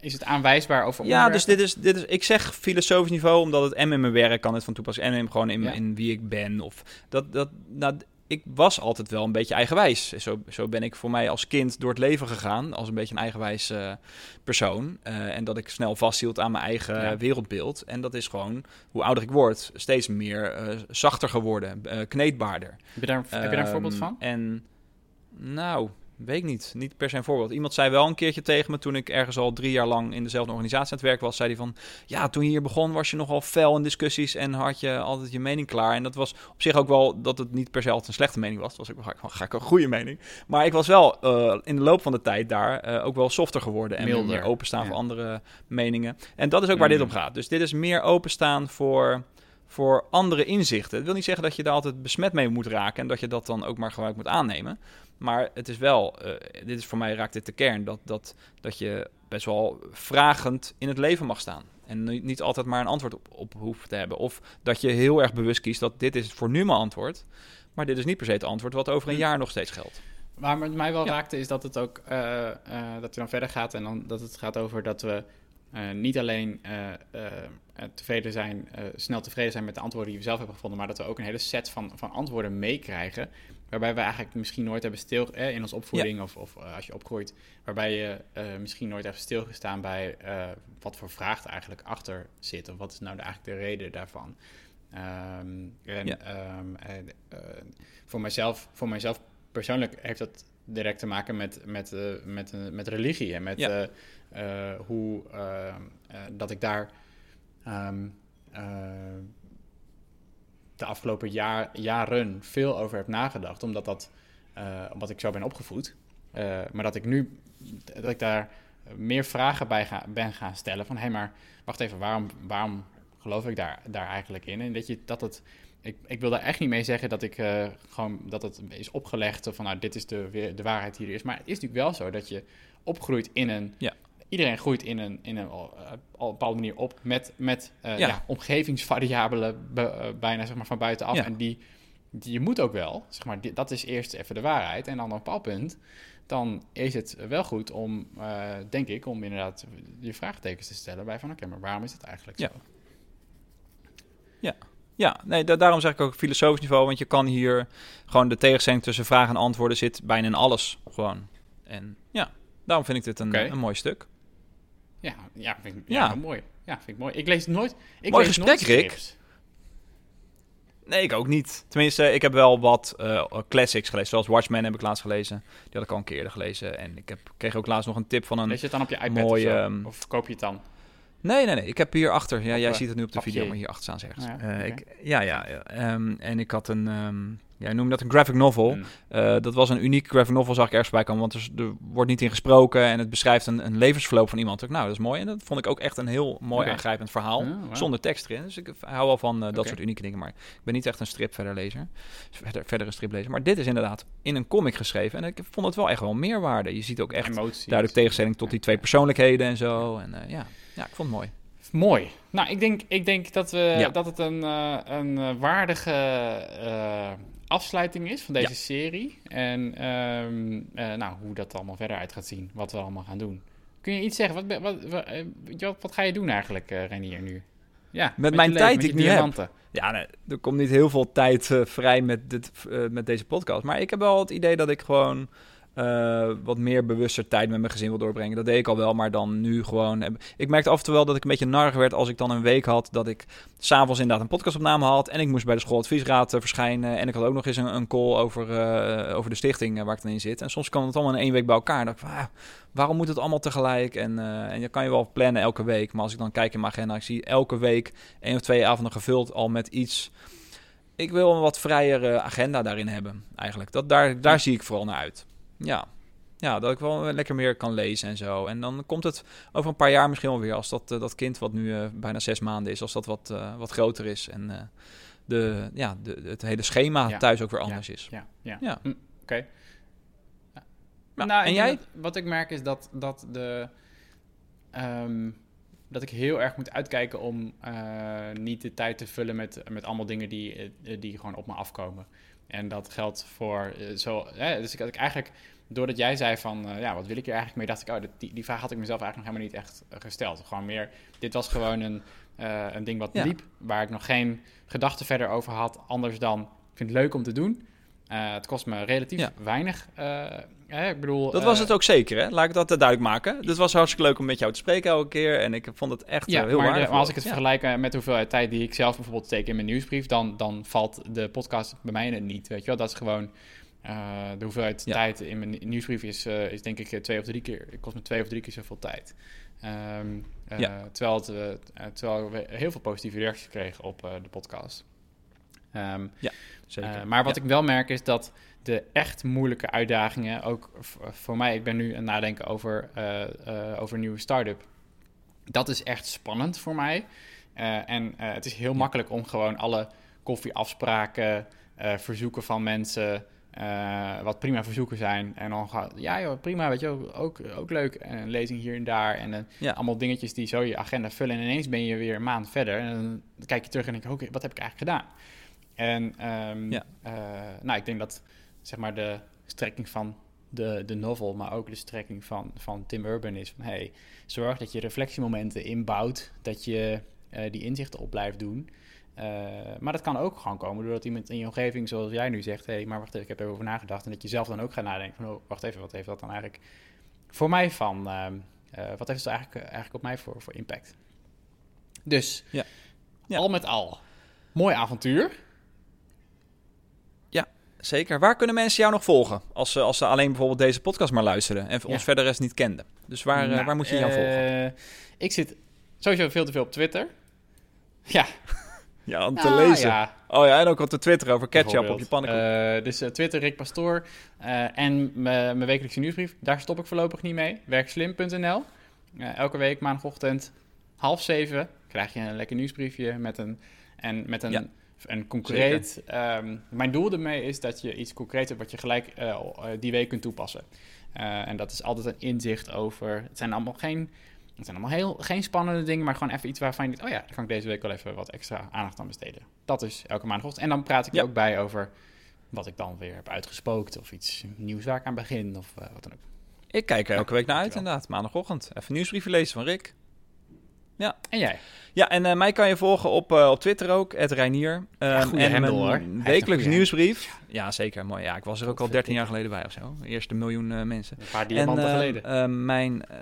is het aanwijsbaar over Ja, dus dit is, dit is, ik zeg filosofisch niveau, omdat het en in mijn werk kan het van toepassing en in, gewoon in, Ja. in wie ik ben. Of dat, dat, nou, ik was altijd wel een beetje eigenwijs. Zo, zo ben ik voor mij als kind door het leven gegaan, als een beetje een eigenwijs eh, persoon. Eh, en dat ik snel vasthield aan mijn eigen Ja. wereldbeeld. En dat is gewoon, hoe ouder ik word, steeds meer eh, zachter geworden, kneedbaarder. Heb je daar, heb je daar een voorbeeld Ehm, van? En nou, weet ik niet. Niet per se een voorbeeld. Iemand zei wel een keertje tegen me toen ik ergens al drie jaar lang in dezelfde organisatie aan het werk was. Zei hij van, ja, toen je hier begon was je nogal fel in discussies en had je altijd je mening klaar. En dat was op zich ook wel dat het niet per se altijd een slechte mening was. Dat was ook wel ga, ik een goede mening. Maar ik was wel eh, in de loop van de tijd daar eh, ook wel softer geworden en Milder, meer openstaan ja. voor andere meningen. En dat is ook waar dit Mm. om gaat. Dus dit is meer openstaan voor voor andere inzichten. Het wil niet zeggen dat je daar altijd besmet mee moet raken en dat je dat dan ook maar gelijk moet aannemen. Maar het is wel, eh, dit is voor mij raakt dit de kern, dat, dat, dat je best wel vragend in het leven mag staan. En niet, altijd maar een antwoord op, op hoeft te hebben. Of dat je heel erg bewust kiest dat dit is voor nu mijn antwoord. Maar dit is niet per se het antwoord wat over een Hm. jaar nog steeds geldt. Waar het mij wel Ja. raakte is dat het ook eh, eh, dat je dan verder gaat en dan dat het gaat over dat we niet alleen tevreden zijn, snel tevreden zijn met de antwoorden die we zelf hebben gevonden, maar dat we ook een hele set van, van antwoorden meekrijgen. Waarbij we eigenlijk misschien nooit hebben stil eh, in onze opvoeding of, of eh, als je opgroeit, waarbij je eh, misschien nooit hebt stilgestaan bij wat voor vraag er eigenlijk achter zit. Of wat is nou de, eigenlijk de reden daarvan. Ehm, en Ja. ehm, en, eh, voor, mijzelf, voor mijzelf persoonlijk heeft dat direct te maken met, met, met, met religie en met Ja. hoe eh, eh, dat ik daar ehm, de afgelopen jaar, jaren veel over heb nagedacht, omdat, dat, omdat ik zo ben opgevoed. Eh, maar dat ik nu dat ik daar meer vragen bij ga, ben gaan stellen van hé, hey, maar wacht even, waarom, waarom geloof ik daar, daar eigenlijk in? En dat je dat het ik, ik wil daar echt niet mee zeggen dat ik eh, gewoon dat het is opgelegd van nou dit is de, de waarheid die er is. Maar het is natuurlijk wel zo dat je opgroeit in een. Ja. Iedereen groeit in een, in een eh, op een bepaalde manier op met, met eh, Ja. ja. omgevingsvariabelen be- eh, bijna zeg maar, van buitenaf. Ja. En die, die je moet ook wel, zeg maar, die- dat is eerst even de waarheid. En dan op een bepaald punt, dan is het wel goed om, denk ik, om inderdaad je vraagtekens te stellen bij van oké, maar waarom is het eigenlijk zo? Ja. Ja, nee, da- daarom zeg ik ook filosofisch niveau, want je kan hier gewoon de tegenstelling tussen vragen en antwoorden zit bijna in alles gewoon. En ja, daarom vind ik dit een, een mooi stuk. Ja, ja, vind ik, ja. Ja. mooi. Ja, vind ik mooi. Ik lees nooit. Ik Mooi lees gesprek, nooit Rick. Nee, ik ook niet. Tenminste, ik heb wel wat eh, classics gelezen, zoals Watchmen heb ik laatst gelezen. Die had ik al een keer eerder gelezen. En ik heb, kreeg ook laatst nog een tip van een... Lees je het dan op je iPad mooie, of, zo? ehm, of koop je het dan? Nee, nee, nee. Ik heb hier achter. Ja, jij eh, ziet het nu op de papier. video, maar hier achter staan ze ergens. Ja, Eh, ik, ja, ja. ja. Ehm, en ik had een, ehm ja, noem dat een graphic novel. Mm. Eh, dat was een unieke graphic novel, zag ik ergens bij komen. Want er, er wordt niet in gesproken en het beschrijft een, een levensverloop van iemand. Nou, dat is mooi. En dat vond ik ook echt een heel mooi aangrijpend verhaal. Ah. Zonder tekst erin. Dus ik hou wel van dat soort unieke dingen. Maar ik ben niet echt een strip verder lezer. Verder, verder een striplezer. Maar dit is inderdaad in een comic geschreven. En ik vond het wel echt wel meerwaarde. Je ziet ook echt Emoties. duidelijk tegenstelling tot die twee persoonlijkheden en zo. En eh, ja. Ja, ik vond het mooi. Mooi. Nou, ik denk, ik denk dat, we, Ja. dat het een, eh, een eh, waardige eh, afsluiting is van deze Ja. serie. En ehm, eh, nou, hoe dat allemaal verder uit gaat zien. Wat we allemaal gaan doen. Kun je iets zeggen? Wat, wat, wat, wat, ga je doen eigenlijk, eh Renier, nu? Ja, mijn je tijd die met ik nu heb. Ja, nee, er komt niet heel veel tijd vrij met, dit, met deze podcast. Maar ik heb wel het idee dat ik gewoon eh, wat meer bewuster tijd met mijn gezin wil doorbrengen. Dat deed ik al wel, maar dan nu gewoon... heb- Ik merkte af en toe wel dat ik een beetje narig werd als ik dan een week had... dat ik s'avonds inderdaad een podcastopname had... en ik moest bij de schooladviesraad eh, verschijnen... en ik had ook nog eens een, een call over, eh, over de stichting eh, waar ik dan in zit. En soms kan het allemaal in één week bij elkaar. Dacht ik ah, waarom moet het allemaal tegelijk? En, eh, en je kan je wel plannen elke week. Maar als ik dan kijk in mijn agenda... ik zie elke week één of twee avonden gevuld al met iets ik wil een wat vrijere agenda daarin hebben, eigenlijk. Dat, daar, daar zie ik vooral naar uit. Ja. ja, dat ik wel lekker meer kan lezen en zo. En dan komt het over een paar jaar misschien wel weer... als dat, eh, dat kind wat nu eh, bijna zes maanden is... als dat wat, eh, wat groter is. En de, ja, de, het hele schema Ja. thuis ook weer anders is. Ja, ja. Ja. Hm, Oké. Nou, en jij? dat- wat ik merk is dat, dat, de, ehm, dat ik heel erg moet uitkijken om niet de tijd te vullen met, met allemaal dingen die, die gewoon op me afkomen. En dat geldt voor eh, zo. Hè, dus ik had ik eigenlijk, doordat jij zei van eh, ja, wat wil ik hier eigenlijk mee, dacht ik, oh, dat, die, die vraag had ik mezelf eigenlijk nog helemaal niet echt eh, gesteld. Gewoon meer, dit was gewoon een, een ding wat Ja. liep, waar ik nog geen gedachten verder over had, anders dan ik vind het leuk om te doen. Eh, het kost me relatief Ja. weinig. eh, hè, ik bedoel, Dat was eh, het ook zeker, hè? Laat ik dat duidelijk maken. Het was hartstikke leuk om met jou te spreken elke keer. En ik vond het echt Ja, heel maar, de- waardevol. maar als ik het Ja. vergelijk met de hoeveelheid tijd die ik zelf bijvoorbeeld steek in mijn nieuwsbrief, dan, dan valt de podcast bij mij niet. Weet je wel, dat is gewoon de hoeveelheid Ja. tijd in mijn nieuwsbrief is, is denk ik twee of drie keer. Het kost me twee of drie keer zoveel tijd. Ehm, eh, Ja. terwijl, het, terwijl we heel veel positieve reacties kregen op de podcast. Ehm, Zeker. eh, maar wat Ja. ik wel merk is dat de echt moeilijke uitdagingen, ook voor mij, ik ben nu aan het nadenken over, eh, eh, over een nieuwe start-up. Dat is echt spannend voor mij. En het is heel makkelijk om gewoon alle koffieafspraken, verzoeken van mensen, wat prima verzoeken zijn. En dan gaat, ja joh, prima, weet je, ook, ook, ook leuk. En een lezing hier en daar. En Ja. allemaal dingetjes die zo je agenda vullen. En ineens ben je weer een maand verder. En dan kijk je terug en denk je, oké, wat heb ik eigenlijk gedaan? En ehm, Ja. eh, nou, ik denk dat zeg maar de strekking van de, de novel, maar ook de strekking van, van Tim Urban is van hey, zorg dat je reflectiemomenten inbouwt, dat je eh, die inzichten op blijft doen. Eh, maar dat kan ook gewoon komen doordat iemand in je omgeving, zoals jij nu zegt, hé, hey, maar wacht even, ik heb erover nagedacht. En dat je zelf dan ook gaat nadenken van, oh, wacht even, wat heeft dat dan eigenlijk voor mij van, ehm, eh, wat heeft het eigenlijk, eigenlijk op mij voor, voor impact? Dus, Ja. Ja. al met al, mooi avontuur. Zeker. Waar kunnen mensen jou nog volgen? Als ze, als ze alleen bijvoorbeeld deze podcast maar luisteren en Ja. ons verder rest niet kenden. Dus waar, eh, Nou, waar moet je jou volgen? eh, Ik zit sowieso veel te veel op Twitter. Ja, Ja, om te ah, lezen. Ja, Oh ja, en ook op de Twitter over ketchup op je pannenkoek. Eh, dus eh, Twitter Rick Pastoor eh, en mijn wekelijkse nieuwsbrief. Daar stop ik voorlopig niet mee. Werkslim.nl. Eh, elke week maandagochtend half zeven krijg je een lekker nieuwsbriefje met een, en met een, Ja. Een concreet... ehm, mijn doel ermee is dat je iets concreets hebt wat je gelijk eh, eh, die week kunt toepassen. Eh, en dat is altijd een inzicht over... Het zijn allemaal geen... Het zijn allemaal heel, geen spannende dingen, maar gewoon even iets waarvan je denkt... oh ja, daar kan ik deze week wel even wat extra aandacht aan besteden. Dat is elke maandagochtend. En dan praat ik er Ja. ook bij over wat ik dan weer heb uitgespookt... of iets nieuws waar ik aan begin, of wat dan ook. Ik kijk er elke week naar uit inderdaad. Maandagochtend. Even een nieuwsbriefje lezen van Rick. Ja. En jij? Ja, en eh, mij kan je volgen op, eh, op Twitter ook, Reinier. Ja, Ehm, goede en hoor. Mijn een wekelijks nieuwsbrief. Ja, zeker. Mooi. Ja, ik was er ook al 13 jaar geleden bij of zo. Eerste miljoen eh, mensen. Een paar diamanten en, geleden. mijn, eh,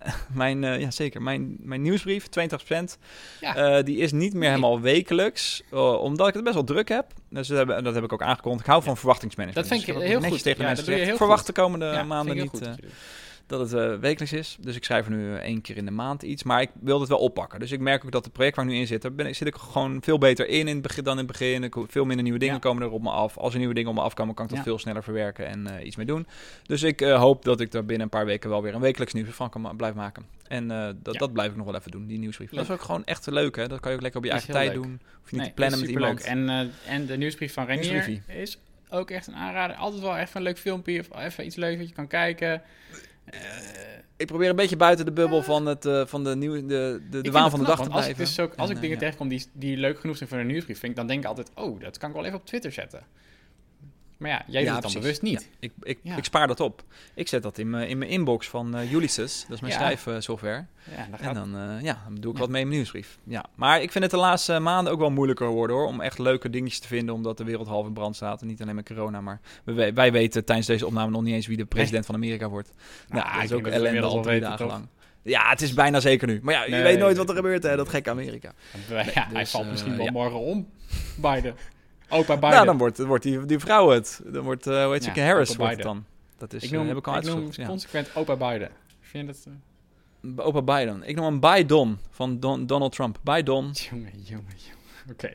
mijn, eh, ja zeker, mijn, mijn nieuwsbrief, 82%, Ja. eh, die is niet meer helemaal wekelijks, eh, omdat ik het best wel druk heb. Dus dat heb, dat heb ik ook aangekondigd. Ik hou van verwachtingsmanagement. Dat vind ik Dus heb heel goed. tegen Ja, mensen dat doe je heel Verwacht goed. de komende Ja, maanden ik niet. Dat het eh, wekelijks is. Dus ik schrijf er nu eh, één keer in de maand iets. Maar ik wil het wel oppakken. Dus ik merk ook dat het project waar ik nu in zit, daar ben, ik- zit ik gewoon veel beter in, in het begin, dan in het begin. Ik, veel minder nieuwe dingen Ja. komen er op me af. Als er nieuwe dingen op me afkomen, kan ik dat Ja. veel sneller verwerken en eh, iets mee doen. Dus ik hoop dat ik daar binnen een paar weken wel weer een wekelijks nieuws van kan ma- blijven maken. En dat, Ja. dat blijf ik nog wel even doen, die nieuwsbrief. Dat is ook gewoon echt leuk, hè? Dat kan je ook lekker op je eigen tijd leuk. doen. Hoef je niet Nee, te plannen met iemand. En, en de nieuwsbrief van Renier is ook echt een aanrader. Altijd wel even een leuk filmpje of even iets leuks wat je kan kijken. Eh, Ik probeer een beetje buiten de bubbel van, het, eh, van de, nieuw, de, de, de waan van de dag te als blijven. Ik dus ook, als En, ik eh, dingen ja. tegenkom die, die leuk genoeg zijn voor een nieuwsbrief, vind ik, dan denk ik altijd, oh, dat kan ik wel even op Twitter zetten. Maar ja, jij Ja, doet het dan precies. bewust niet. Ik, ik, Ja. ik spaar dat op. Ik zet dat in mijn, in mijn inbox van eh, Ulysses. Dat is mijn schrijfsoftware. En gaat dan, eh, ja, dan doe ik wat mee in mijn nieuwsbrief. Ja. Maar ik vind het de laatste maanden ook wel moeilijker worden hoor. Om echt leuke dingetjes te vinden. Omdat de wereld half in brand staat. En niet alleen met corona. Maar we, we- wij weten tijdens deze opname nog niet eens wie de president van Amerika wordt. Nou, Nou, dat is ook ellende al wel drie dagen lang. Ja, het is bijna zeker nu. Maar ja, je Nee, weet nooit nee, wat er gebeurt hè. Dat gekke Amerika. ja, hij dus, valt eh, misschien wel ja. morgen om. Biden. Opa Biden. Nou, dan wordt, wordt die, die vrouw het. Dan wordt, eh hoe heet ze, Ja, Harris wordt het dan. Dat is, ik eh, noem, heb ik al ik noem. Ja. consequent Opa Biden. Vind je dat... eh, Opa Biden. Ik noem hem Biden van Don- Donald Trump. Biden. Jongen, jongen, jongen. Oké.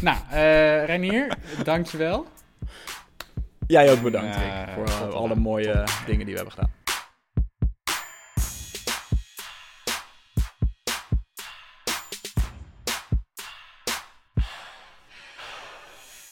Nou, eh Renier, dankjewel. Jij ook bedankt, Ja, Rick, voor alle mooie dingen die we hebben gedaan.